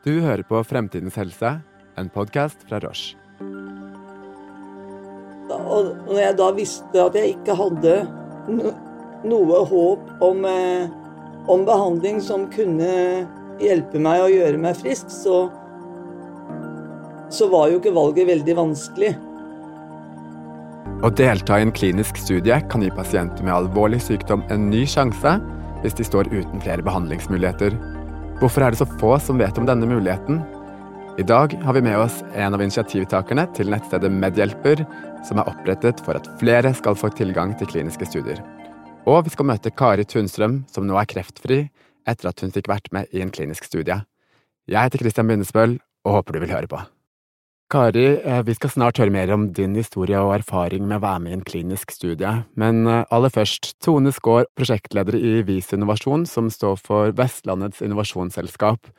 Du hører på Fremtidens helse, en podkast fra Roche. Og når jeg da visste at jeg ikke hadde noe håp om, eh, om, behandling som kunne hjelpe meg å gjøre meg frisk, så, så var jo ikke valget veldig vanskelig. Å delta i en klinisk studie kan gi pasienter med alvorlig sykdom en ny sjanse hvis de står uten flere behandlingsmuligheter. Hvorfor er det så få som vet om denne muligheten? I dag har vi med oss en av initiativtakerne til nettstedet Medhjelper, som er opprettet for at flere skal få tilgang til kliniske studier. Og vi skal møte Kari Tunstrøm, som nå er kreftfri etter at hun fikk vært med i en klinisk studie. Jeg heter Christian Bindesbøll og håper du vil høre på. Kari, eh, vi skal snart høre mer om din historie og erfaring med å være med i en klinisk studie, men eh, aller først, Tone Skaar, prosjektleder i Vis Innovasjon, som står for Vestlandets innovasjonsselskap.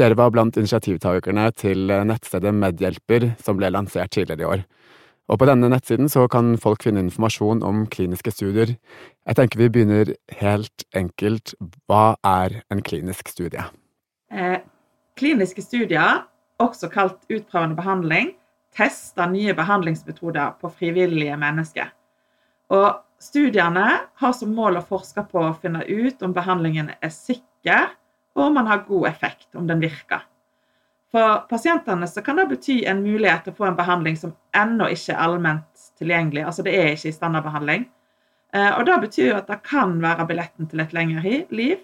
Dere var blant initiativtakerne til eh, nettstedet Medhjelper, som ble lansert tidligere i år. Og på denne nettsiden så kan folk finne informasjon om kliniske studier. Jeg tenker vi begynner helt enkelt. Hva er en klinisk studie? Eh, kliniske studier også kalt utprøvende behandling, tester nye behandlingsmetoder på frivillige mennesker. Og studiene har som mål å forske på å finne ut om behandlingen er sikker, og om man har god effekt, om den virker. For pasientene så kan det bety en mulighet til å få en behandling som ennå ikke er allment tilgjengelig. Altså det er ikke i standardbehandling. Eh, og det betyr at det kan være billetten til et lengre liv.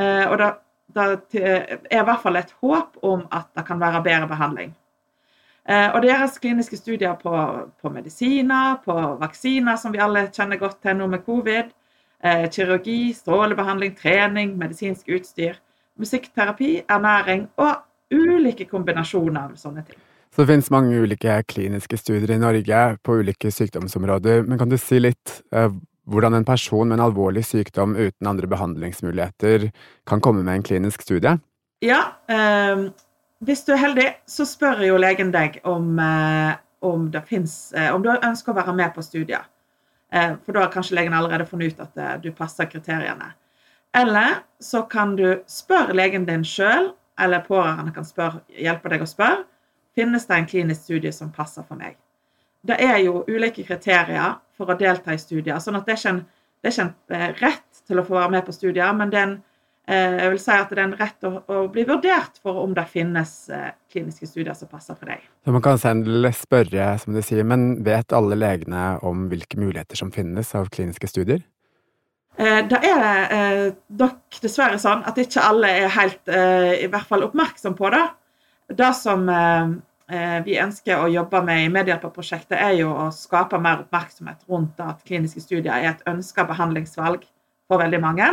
Eh, og det det er i hvert fall et håp om at det kan være bedre behandling. Eh, og det gjøres kliniske studier på, på, medisiner, på vaksiner, som vi alle kjenner godt til nå med covid. Eh, kirurgi, strålebehandling, trening, medisinsk utstyr, musikkterapi, ernæring og ulike kombinasjoner av sånne ting. Så det finnes mange ulike kliniske studier i Norge på ulike sykdomsområder. Men kan du si litt eh, hvordan en person med en alvorlig sykdom uten andre behandlingsmuligheter kan komme med en klinisk studie? Ja, eh, hvis du er heldig, så spør jo legen deg om, eh, om, finnes, eh, om, du ønsker å være med på studier. Eh, for da har kanskje legen allerede funnet ut at eh, du passer kriteriene. Eller så kan du spørre legen din sjøl, eller pårørende kan spørre, hjelpe deg å spørre, finnes det en klinisk studie som passer for meg. Det er jo ulike kriterier for å delta i studier. sånn at det er ikke en, det er ikke en eh, rett til å få være med på studier, men det er en, eh, jeg vil si at det er en rett å, å bli vurdert for om det finnes eh, kliniske studier som passer for deg. Så Man kan selv spørre, som du sier, men vet alle legene om hvilke muligheter som finnes av kliniske studier? Da er det nok dessverre sånn at ikke alle er helt i hvert fall oppmerksom på det. Det som vi ønsker å jobbe med i Medhjelperprosjektet, er jo å skape mer oppmerksomhet rundt at kliniske studier er et ønska behandlingsvalg for veldig mange.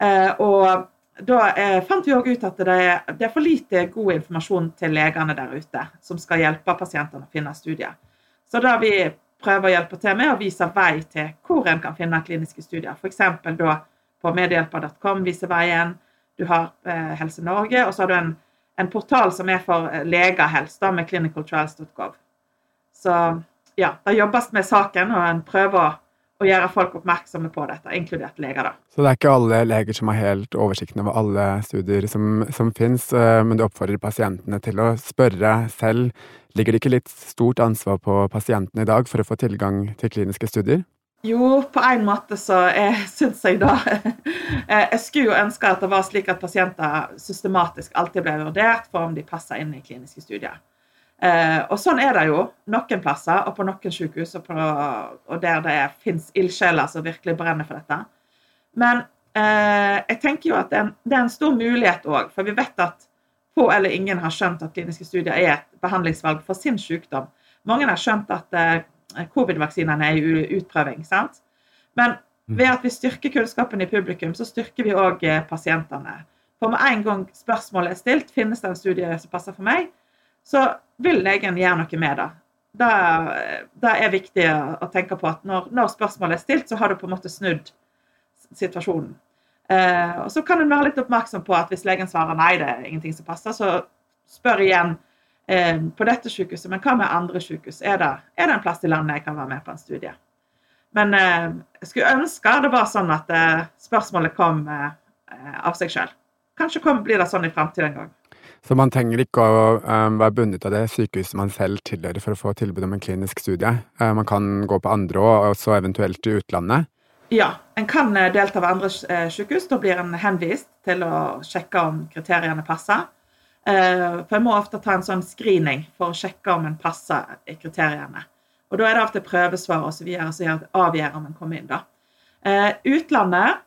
Eh, og da eh, fant vi òg ut at det er, for lite god informasjon til legene der ute som skal hjelpe pasientene å finne studier. Så da vi prøver å hjelpe til med å vise vei til hvor en kan finne kliniske studier. F.eks. da på medhjelper.com viser veien. Du har Helse Norge, og så har du en en portal som er for eh, leger helst, da, med clinicaltrials.gov. Så ja, det jobbes med saken, og en prøver å, å gjøre folk oppmerksomme på dette, inkludert leger. da. Så det er ikke alle leger som har helt oversikten over alle studier som, som finnes, eh, men du oppfordrer pasientene til å spørre selv. Ligger det ikke litt stort ansvar på pasientene i dag for å få tilgang til kliniske studier? Jo, på en måte så syns jeg da eh, Jeg skulle jo ønske at det var slik at pasienter systematisk alltid ble vurdert for om de passer inn i kliniske studier. Eh, og sånn er det jo noen plasser, og på noen sykehus, og, på, og der det fins ildsjeler som virkelig brenner for dette. Men eh, jeg tenker jo at det er en, det er en stor mulighet òg, for vi vet at få eller ingen har skjønt at kliniske studier er et behandlingsvalg for sin sykdom. Mange har skjønt at covid-vaksinene er i utprøving. sant? Men mm. ved at vi styrker kunnskapen i publikum, så styrker vi òg eh, pasientene. For med en gang spørsmålet er stilt, finnes det en studie som passer for meg, så vil legen gjøre noe med det. Det, det er viktig å tenke på at når, når, spørsmålet er stilt, så har du på en måte snudd situasjonen. Eh, og Så kan en være litt oppmerksom på at hvis legen svarer nei, det er ingenting som passer, så spør igjen på dette sykehuset, men hva med andre sykehus? Er det, er det, en plass i landet jeg kan være med på en studie? Men eh, jeg skulle ønske det var sånn at eh, spørsmålet kom eh, av seg sjøl. Kanskje kom, blir det sånn i framtida en gang. Så man trenger ikke å um, være bundet av det sykehuset man selv tilhører for å få tilbud om en klinisk studie. Uh, man kan gå på andre og også eventuelt i utlandet. Ja, en kan delta ved andre sykehus. Da blir en henvist til å sjekke om kriteriene passer. Uh, for jeg må ofte ta en sånn screening for å sjekke om en passer kriteriene. Og da er det ofte prøvesvar osv. som avgjør om en kommer inn. da. Uh, utlandet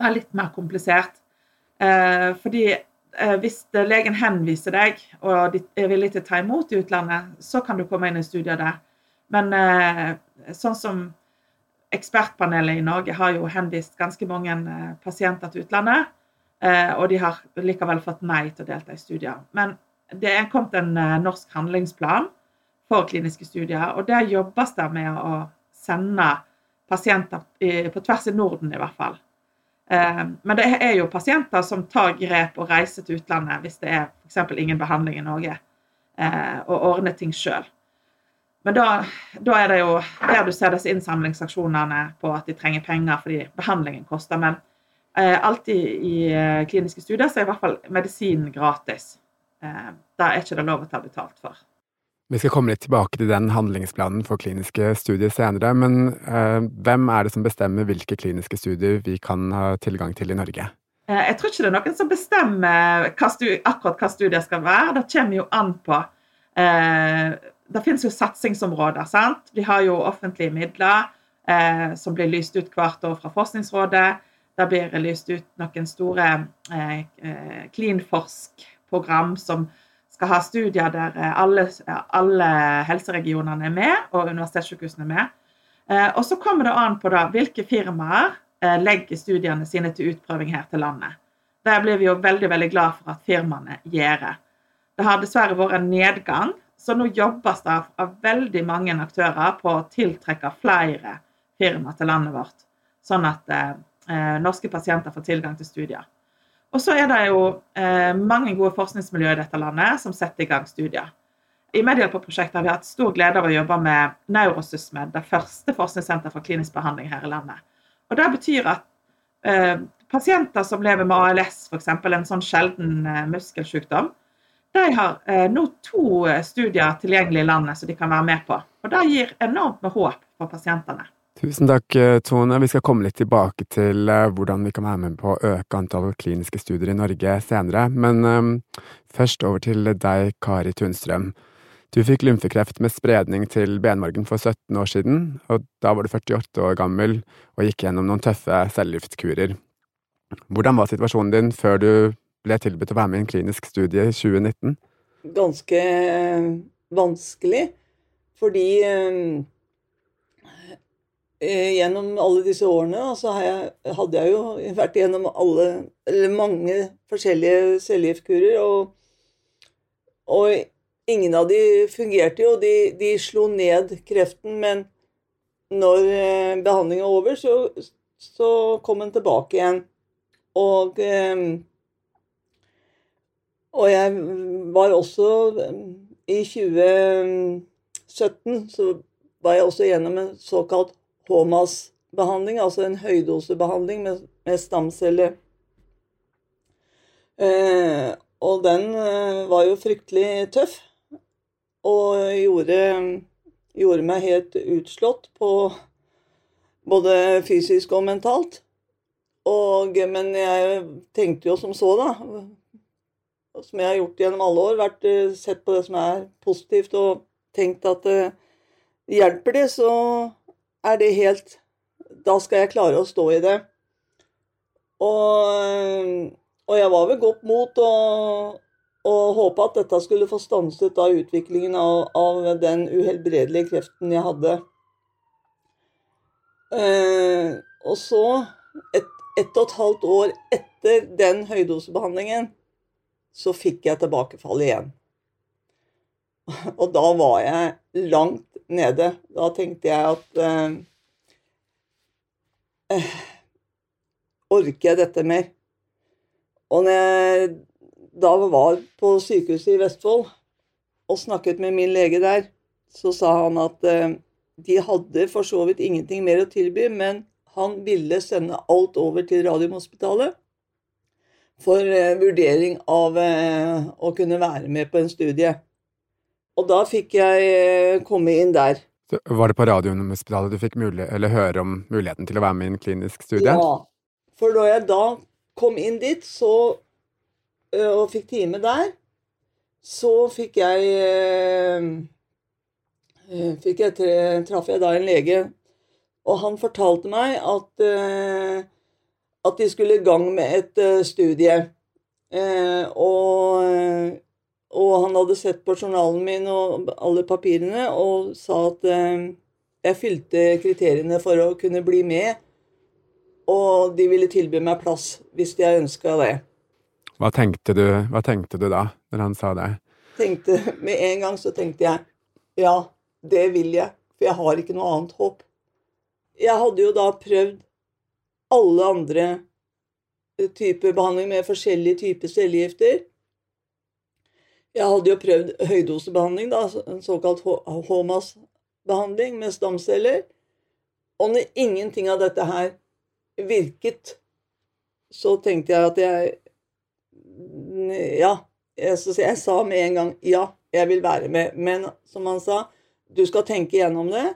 er litt mer komplisert. fordi Eh, hvis legen henviser deg og er villig til å ta imot i utlandet, så kan du komme inn i studier der. Men eh, sånn som ekspertpanelet i Norge har jo henvist ganske mange eh, pasienter til utlandet, og de har likevel fått nei til å delta i studier. Men det er kommet en norsk handlingsplan for kliniske studier, og der jobbes det med å sende pasienter på tvers i Norden, i hvert fall. Eh, men det er jo pasienter som tar grep og reiser til utlandet hvis det er f.eks. ingen behandling i Norge, eh, og ordner ting sjøl. Men da, da, er det jo der du ser disse innsamlingsaksjonene på at de trenger penger fordi behandlingen koster. Men eh, alltid i eh, kliniske studier så er i hvert fall medisin gratis. Eh, da er ikke det lov å ta betalt for. Vi skal komme litt tilbake til den handlingsplanen for kliniske studier senere, men eh, hvem er det som bestemmer hvilke kliniske studier vi kan ha tilgang til i Norge? Eh, jeg tror ikke det er noen som bestemmer hva akkurat hva studier skal være. Det kommer jo an på. Eh, det finnes jo satsingsområder. sant? Vi har jo offentlige midler eh, som blir lyst ut hvert år fra Forskningsrådet. Det blir lyst ut noen store eh, eh, Cleanforsk-program som skal ha studier der eh, alle, alle helseregionene er med, og universitetssykehusene er med. Eh, og så kommer det an på da, hvilke firmaer eh, legger studiene sine til utprøving her til landet. Der blir vi jo veldig veldig glad for at firmaene gjør det. Det har dessverre vært en nedgang, så nå jobbes det av veldig mange aktører på å tiltrekke flere firmaer til landet vårt, sånn at eh, norske pasienter får tilgang til studier. Og så er det jo eh, mange gode forskningsmiljøer i dette landet som setter i gang studier. I Medhjelperprosjektet har vi hatt stor glede av å jobbe med Neurosysmed, det første forskningssenteret for klinisk behandling her i landet. Og Det betyr at eh, pasienter som lever med ALS, f.eks. en sånn sjelden eh, muskelsykdom, de har eh, nå to eh, studier tilgjengelig i landet som de kan være med på. Og Det gir enormt med håp for pasientene. Tusen takk, eh, Tone. Vi skal komme litt tilbake til eh, hvordan vi kan være med på å øke antall kliniske studier i Norge senere. Men um, først over til deg, Kari Tunstrøm. Du fikk lymfekreft med spredning til benmargen for 17 år siden, og da var du 48 år gammel og gikk gjennom noen tøffe cellegiftkurer. Hvordan var situasjonen din før du ble tilbudt å være med i en klinisk studie i 2019? Ganske vanskelig, fordi gjennom alle disse årene så jeg, hadde jeg jo vært gjennom alle, mange forskjellige cellegiftkurer. Og, og, ingen av de fungerte jo. De, de slo ned kreften, men når eh, behandlingen var over, så, så, kom den tilbake igjen. Og, eh, og jeg var også I 2017 så var jeg også gjennom en såkalt HMAS-behandling, altså en høydosebehandling med, med stamceller. Eh, og den eh, var jo fryktelig tøff, og gjorde, gjorde, meg helt utslått på både fysisk og mentalt. Og, men jeg tenkte jo som så, da, som jeg har gjort gjennom alle år, vært eh, sett på det som er positivt, og tenkt at eh, hjelper det, så er det helt Da skal jeg klare å stå i det. Og, og jeg var ved godt mot og, og håpa at dette skulle få stanset da utviklingen av, av den uhelbredelige kreften jeg hadde. Eh, og så, et, ett og et halvt år etter den høydosebehandlingen, så fikk jeg tilbakefall igjen. Og da var jeg langt nede. Da tenkte jeg at eh, eh, Orker jeg dette mer? Og når jeg da var på sykehuset i Vestfold og snakket med min lege der, så sa han at eh, de hadde for så vidt ingenting mer å tilby, men han ville sende alt over til Radiumhospitalet. for eh, vurdering av eh, å kunne være med på en studie. Og da fikk jeg eh, komme inn der. Så var det på Radiumhospitalet du fikk høre om muligheten til å være med i en klinisk studie? Ja, for da jeg da kom inn dit så, og fikk time der, så fikk jeg fikk jeg traff jeg da en lege, og han fortalte meg at at de skulle i gang med et studie. Og, og, han hadde sett på journalen min og alle papirene og sa at eh, jeg fylte kriteriene for å kunne bli med, og de ville tilby meg plass hvis jeg ønska det. Hva tenkte, du, hva tenkte du da, når han sa det? Tenkte, med en gang så tenkte jeg ja, det vil jeg, for jeg har ikke noe annet håp. Jeg hadde jo da prøvd alle andre typer behandling med forskjellige typer cellegifter. Jeg hadde jo prøvd høydosebehandling, da, en såkalt HMAS-behandling med stamceller. Og når ingenting av dette her virket, så tenkte jeg at jeg Ja. Jeg, jeg sa med en gang ja, jeg vil være med. Men som han sa, du skal tenke gjennom det.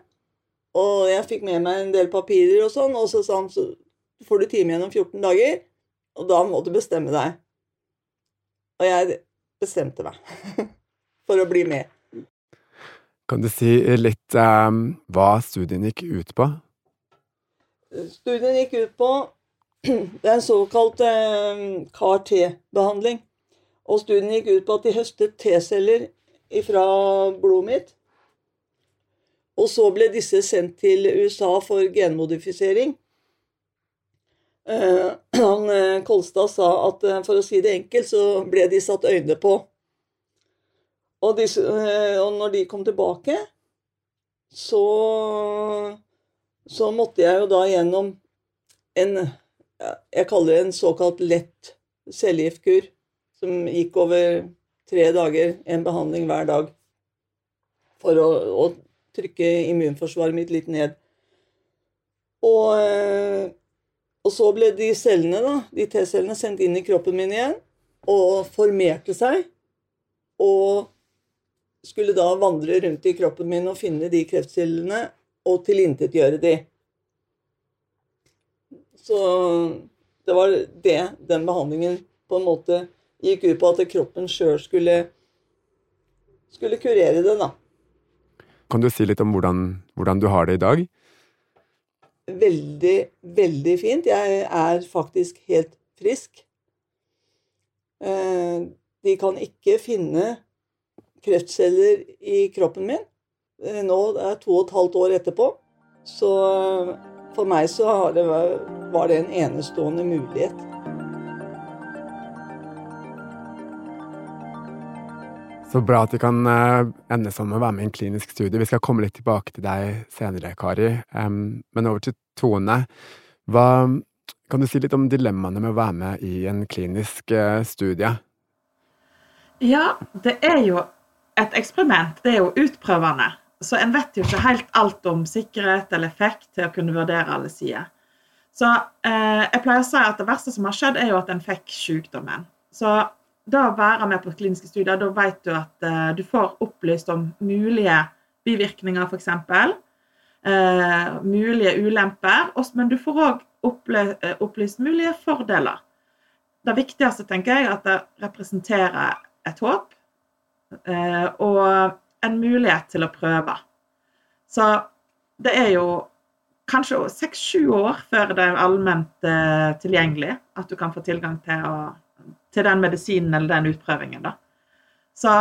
Og jeg fikk med meg en del papirer og sånn, og så sa han så får du time igjen om 14 dager, og da må du bestemme deg. Og jeg bestemte meg for å bli med. Kan du si litt um, hva studien gikk ut på? Studien gikk ut på en såkalt um, CAR-T-behandling. Og studien gikk ut på at de høstet T-celler fra blodet mitt. Og så ble disse sendt til USA for genmodifisering. Eh, han eh, Kolstad sa at eh, for å si det enkelt, så ble de satt øyne på. Og, de, og når de kom tilbake, så, så måtte jeg jo da gjennom en Jeg kaller det en såkalt lett cellegiftkur, som gikk over tre dager, en behandling hver dag, for å, å trykke immunforsvaret mitt litt ned. Og og så ble de cellene, da, de T-cellene sendt inn i kroppen min igjen og formerte seg. Og skulle da vandre rundt i kroppen min og finne de kreftcellene og tilintetgjøre de. Så det var det den behandlingen på en måte gikk ut på, at kroppen sjøl skulle, skulle kurere det, da. Kan du si litt om hvordan, hvordan du har det i dag? Veldig, veldig fint. Jeg er faktisk helt frisk. Eh, de kan ikke finne kreftceller i kroppen min. Eh, nå er det to og et halvt år etterpå. Så eh, for meg så var det en enestående mulighet. Så bra at vi kan uh, ende sammen med å være med i en klinisk studie. Vi skal komme litt tilbake til deg senere, Kari. Men over til Tone. Hva, kan du si litt om dilemmaene med å være med i en klinisk uh, studie? Ja, det er jo et eksperiment. Det er jo utprøvende. Så en vet jo ikke helt alt om sikkerhet eller effekt til å kunne vurdere alle sider. Så eh, jeg pleier å si at det verste som har skjedd, er jo at en fikk sykdommen. Så da å være med på kliniske studier, da vet du at uh, du får opplyst om mulige bivirkninger, f.eks. Eh, mulige ulemper, men du får òg eh, opplyst mulige fordeler. Det viktigste tenker jeg, er at det representerer et håp uh, og en mulighet til å prøve. Så det er jo kanskje seks-sju år før det er allment uh, tilgjengelig at du kan få tilgang til å til den medisinen eller den utprøvingen. Da. Så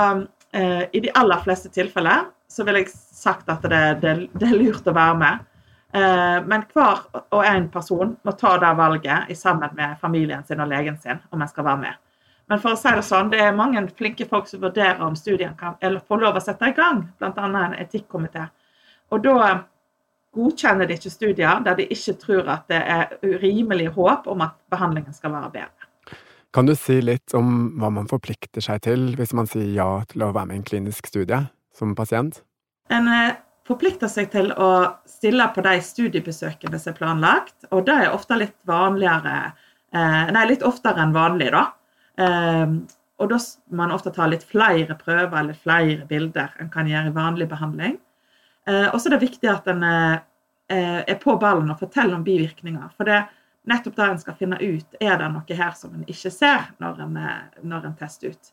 eh, i de aller fleste tilfeller så vil jeg sagt at det, det, det er lurt å være med. Eh, men hver og en person må ta det valget i sammen med familien sin og legen sin om en skal være med. Men for å si det sånn, det er mange flinke folk som vurderer om studien kan eller får lov å sette i gang, bl.a. en etikkomité. Og da godkjenner de ikke studier der de ikke tror at det er urimelig håp om at behandlingen skal være bedre. Kan du si litt om hva man forplikter seg til hvis man sier ja til å være med i en klinisk studie som pasient? En eh, forplikter seg til å stille på de studiebesøkene som er planlagt, og det er ofte litt vanligere Nei, litt oftere enn vanlig, da. Og da må man ofte ta litt flere prøver eller flere bilder enn kan gjøre i vanlig behandling. Og så er det viktig at en er på ballen og forteller om bivirkninger. For det er nettopp der en skal finne ut er det noe her som en ikke ser når en, når en tester ut.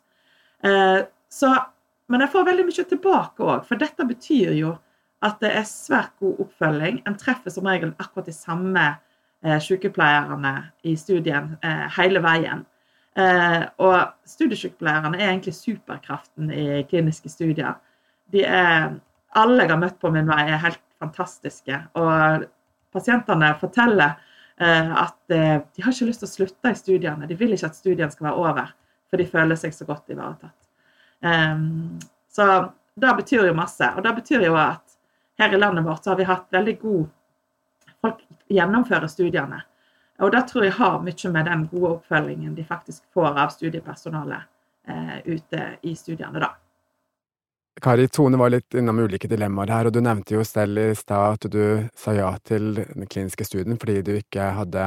Så, men jeg får veldig mye tilbake òg, for dette betyr jo at det er svært god oppfølging. En treffer som regel akkurat de samme eh, sykepleierne i studien eh, hele veien. Eh, og studiesykepleierne er egentlig superkraften i kliniske studier. De er, alle jeg har møtt på min vei, er helt fantastiske. Og pasientene forteller eh, at eh, de har ikke lyst til å slutte i studiene. De vil ikke at studien skal være over, for de føler seg så godt ivaretatt. Um, så det betyr jo masse. Og det betyr jo at her i landet vårt så har vi hatt veldig god Folk gjennomfører studiene. Og det tror jeg har mye med den gode oppfølgingen de faktisk får av studiepersonalet eh, ute i studiene, da. Kari, Tone var litt innom ulike dilemmaer her, og du nevnte jo selv i stad at du sa ja til den kliniske studien fordi du ikke hadde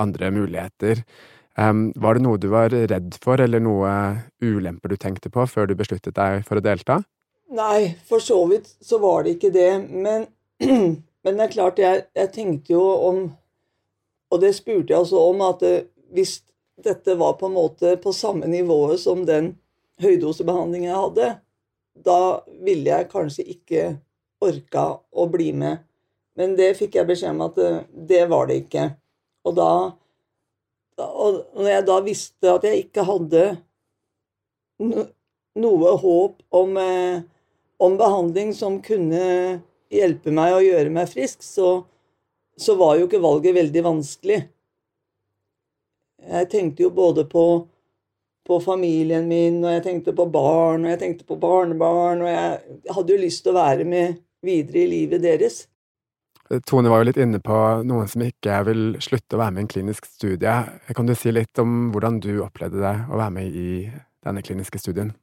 andre muligheter. Um, var det noe du var redd for, eller noe ulemper du tenkte på før du besluttet deg for å delta? Nei, for så vidt så var det ikke det. Men, men det er klart, jeg, jeg, tenkte jo om Og det spurte jeg også om, at hvis dette var på en måte på samme nivået som den høydosebehandlingen jeg hadde, da ville jeg kanskje ikke orka å bli med. Men det fikk jeg beskjed om at det, det var det ikke. Og da og når jeg da visste at jeg ikke hadde noe håp om eh, om behandling som kunne hjelpe meg å gjøre meg frisk, så, så var jo ikke valget veldig vanskelig. Jeg tenkte jo både på, på, familien min, og jeg tenkte på barn, og jeg tenkte på barnebarn, og jeg hadde jo lyst til å være med videre i livet deres. Tone var jo litt inne på noen som ikke vil slutte å være med i en klinisk studie. Kan du si litt om hvordan du opplevde det å være med i denne kliniske studien?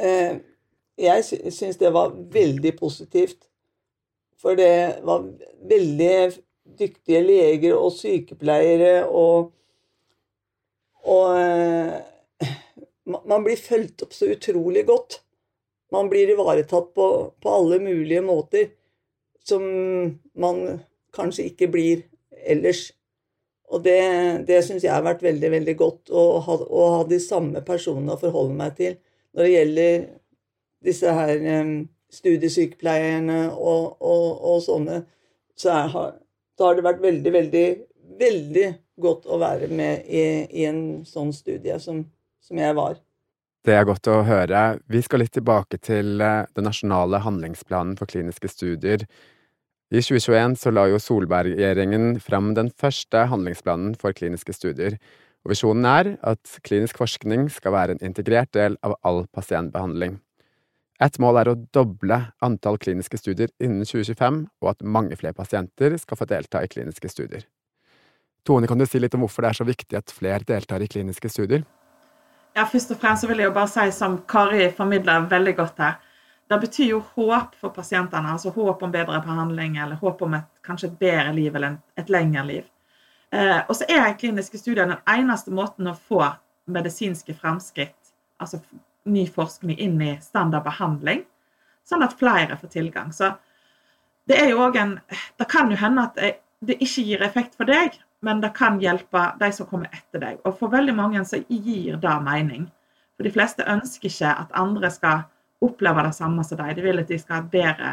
Eh, jeg syns det var veldig positivt. For det var veldig dyktige leger og sykepleiere og Og eh, man blir fulgt opp så utrolig godt. Man blir ivaretatt på, på alle mulige måter som man kanskje ikke blir ellers. Og det, det syns jeg har vært veldig, veldig godt, å ha, å ha de samme personene å forholde meg til når det gjelder disse her studiesykepleierne og, og, og sånne, så har, da har det vært veldig, veldig, veldig godt å være med i, i en sånn studie som, som, jeg var. Det er godt å høre. Vi skal litt tilbake til eh, den nasjonale handlingsplanen for kliniske studier. I 2021 så la jo Solberg-regjeringen fram den første handlingsplanen for kliniske studier. Og visjonen er at klinisk forskning skal være en integrert del av all pasientbehandling. Et mål er å doble antall kliniske studier innen 2025, og at mange flere pasienter skal få delta i kliniske studier. Tone, kan du si litt om hvorfor det er så viktig at flere deltar i kliniske studier? Ja, Først og fremst vil jeg jo bare si, som Kari formidler veldig godt her, det betyr jo håp for pasientene. Altså håp om bedre behandling, eller håp om et, kanskje et bedre liv eller et lengre liv. Eh, og så er kliniske studier den eneste måten å få medisinske fremskritt, altså ny forskning inn i standardbehandling, sånn at flere får tilgang. Så det er jo òg en Det kan jo hende at det ikke gir effekt for deg, men det kan hjelpe de som kommer etter deg. Og for veldig mange så gir det mening. For de fleste ønsker ikke at andre skal oppleve det samme som deg. De vil at de skal ha bedre,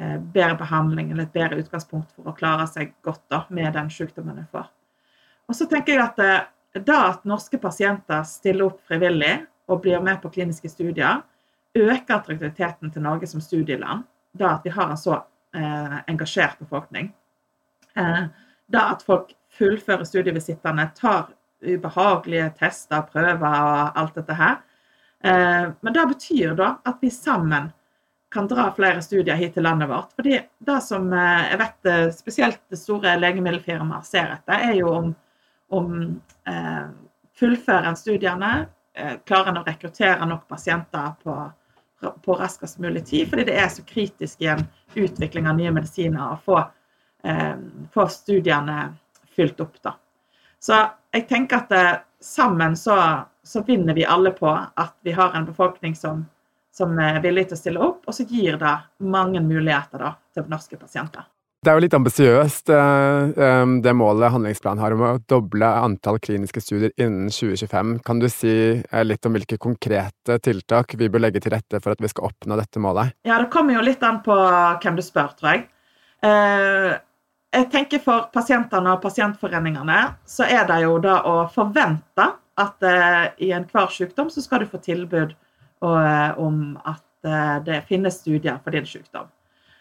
eh, bedre behandling eller et bedre utgangspunkt for å klare seg godt da, med den sykdommen de får. Og så tenker jeg at det da at norske pasienter stiller opp frivillig og blir med på kliniske studier, øker attraktiviteten til Norge som studieland. Da at vi har en så eh, engasjert befolkning. Eh, da at folk fullfører studievisittene, tar ubehagelige tester, prøver og alt dette her. Eh, men det betyr da at vi sammen kan dra flere studier hit til landet vårt. Fordi det som eh, jeg vet eh, spesielt store legemiddelfirmaer ser etter, er jo om, om fullfører en studiene, klarer å rekruttere nok pasienter på, på, raskest mulig tid, fordi det er så kritisk i en utvikling av nye medisiner å få, få studiene fylt opp. Da. Så jeg tenker at eh, sammen så, så, vinner vi alle på at vi har en befolkning som, som er villig til å stille opp, og så gir det mange muligheter da, til norske pasienter. Det er jo litt ambisiøst, eh, eh, det målet handlingsplanen har om å doble antall kliniske studier innen 2025. Kan du si eh, litt om hvilke konkrete tiltak vi bør legge til rette for at vi skal oppnå dette målet? Ja, Det kommer jo litt an på hvem du spør, tror jeg. Jeg tenker For pasientene og pasientforeningene så er det jo da å forvente at i enhver sykdom så skal du få tilbud om at det finnes studier for din sykdom.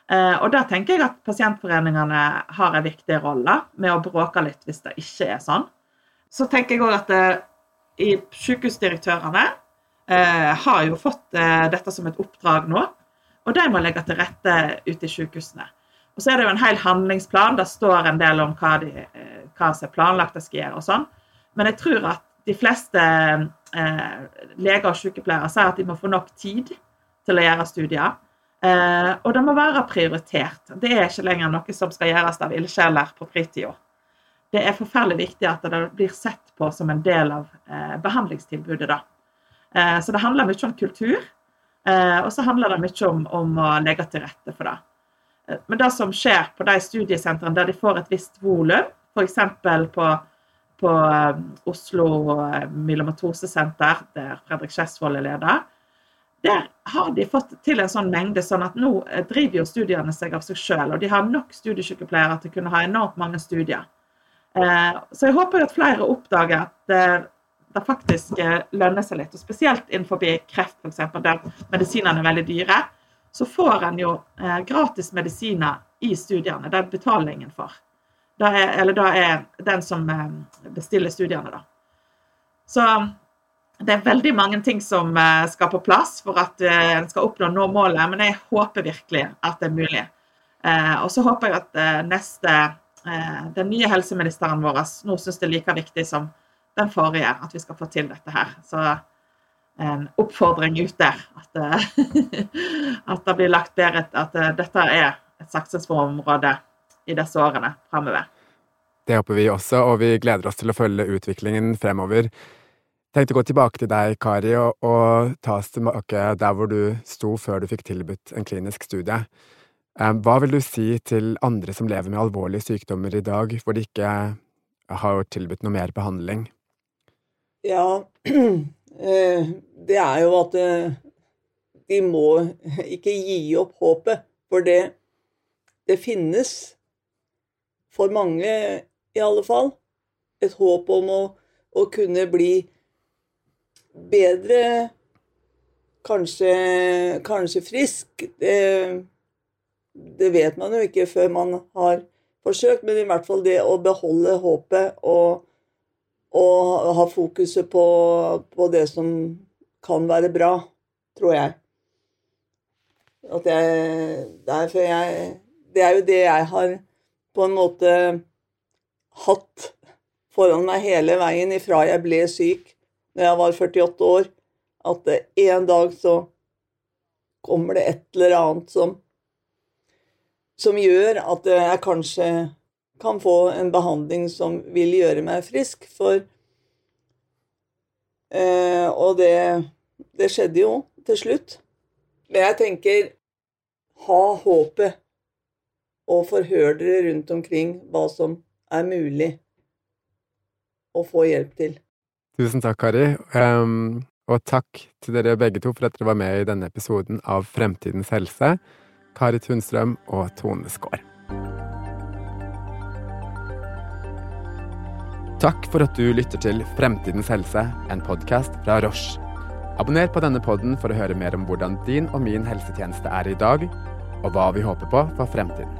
Eh, og da tenker jeg at pasientforeningene har en viktig rolle med å bråke litt hvis det ikke er sånn. Så tenker jeg òg at eh, i sykehusdirektørene eh, har jo fått eh, dette som et oppdrag nå. Og de må legge til rette ute i sykehusene. Og så er det jo en hel handlingsplan. Der står en del om hva, de, eh, hva som er planlagt de skal gjøre og sånn. Men jeg tror at de fleste eh, leger og sykepleiere sier at de må få nok tid til å gjøre studier. Eh, og det må være prioritert. Det er ikke lenger noe som skal gjøres av ildsjeler på fritida. Det er forferdelig viktig at det blir sett på som en del av eh, behandlingstilbudet. da. Eh, så det handler mye om kultur, eh, og så handler det mye om, om, å legge til rette for det. Eh, men det som skjer på de studiesentrene der de får et visst volum, f.eks. på på eh, Oslo Myelomatosesenter, der Fredrik Skjesvold er leder, der har de fått til en sånn mengde, sånn at nå eh, driver jo studiene seg av seg sjøl. Og de har nok studiesykepleiere til å kunne ha enormt mange studier. Eh, så jeg håper at flere oppdager at det, faktisk eh, lønner seg litt. Og spesielt innenfor kreft, f.eks., der medisinene er veldig dyre. Så får en jo gratis medisiner i studiene. Det er betalingen for. Det er, eller det er den som bestiller studiene, da. Så det er veldig mange ting som eh, skal på plass for at eh, en skal oppnå nå målet, men jeg håper virkelig at det er mulig. Eh, og så håper jeg at neste, den nye helseministeren vår nå syns det er like viktig som den forrige, at vi skal få til dette her. Så en oppfordring ut der at, at det blir lagt bedre at dette er et satsingsområde i disse årene framover. Det håper vi også, og vi gleder oss til å følge utviklingen fremover tenkte å gå tilbake til deg, Kari, og, og ta oss tilbake der hvor du sto før du fikk tilbudt en klinisk studie. Hva vil du si til andre som lever med alvorlige sykdommer i dag, hvor de ikke har tilbudt noe mer behandling? Ja, eh, det er jo at eh, de må ikke gi opp håpet, for det, det finnes, for mange i alle fall, et håp om å, å kunne bli bedre Kanskje, kanskje frisk. Det, det, vet man jo ikke før man har forsøkt, men i hvert fall det å beholde håpet og, og ha fokuset på, på, det som kan være bra, tror jeg. At jeg, derfor jeg Det er jo det jeg har på en måte hatt foran meg hele veien ifra jeg ble syk når jeg var 48 år, at en dag så kommer det et eller annet som som gjør at jeg kanskje kan få en behandling som vil gjøre meg frisk. For eh, Og det, det skjedde jo til slutt. Men jeg tenker ha håpet, og forhør dere rundt omkring hva som er mulig å få hjelp til. Tusen takk, Kari. Um, og takk til dere begge to for at dere var med i denne episoden av Fremtidens helse. Kari Tunstrøm og Tone Skaar. Takk for at du lytter til Fremtidens helse, en podkast fra Roche. Abonner på denne podden for å høre mer om hvordan din og min helsetjeneste er i dag, og hva vi håper på for fremtiden.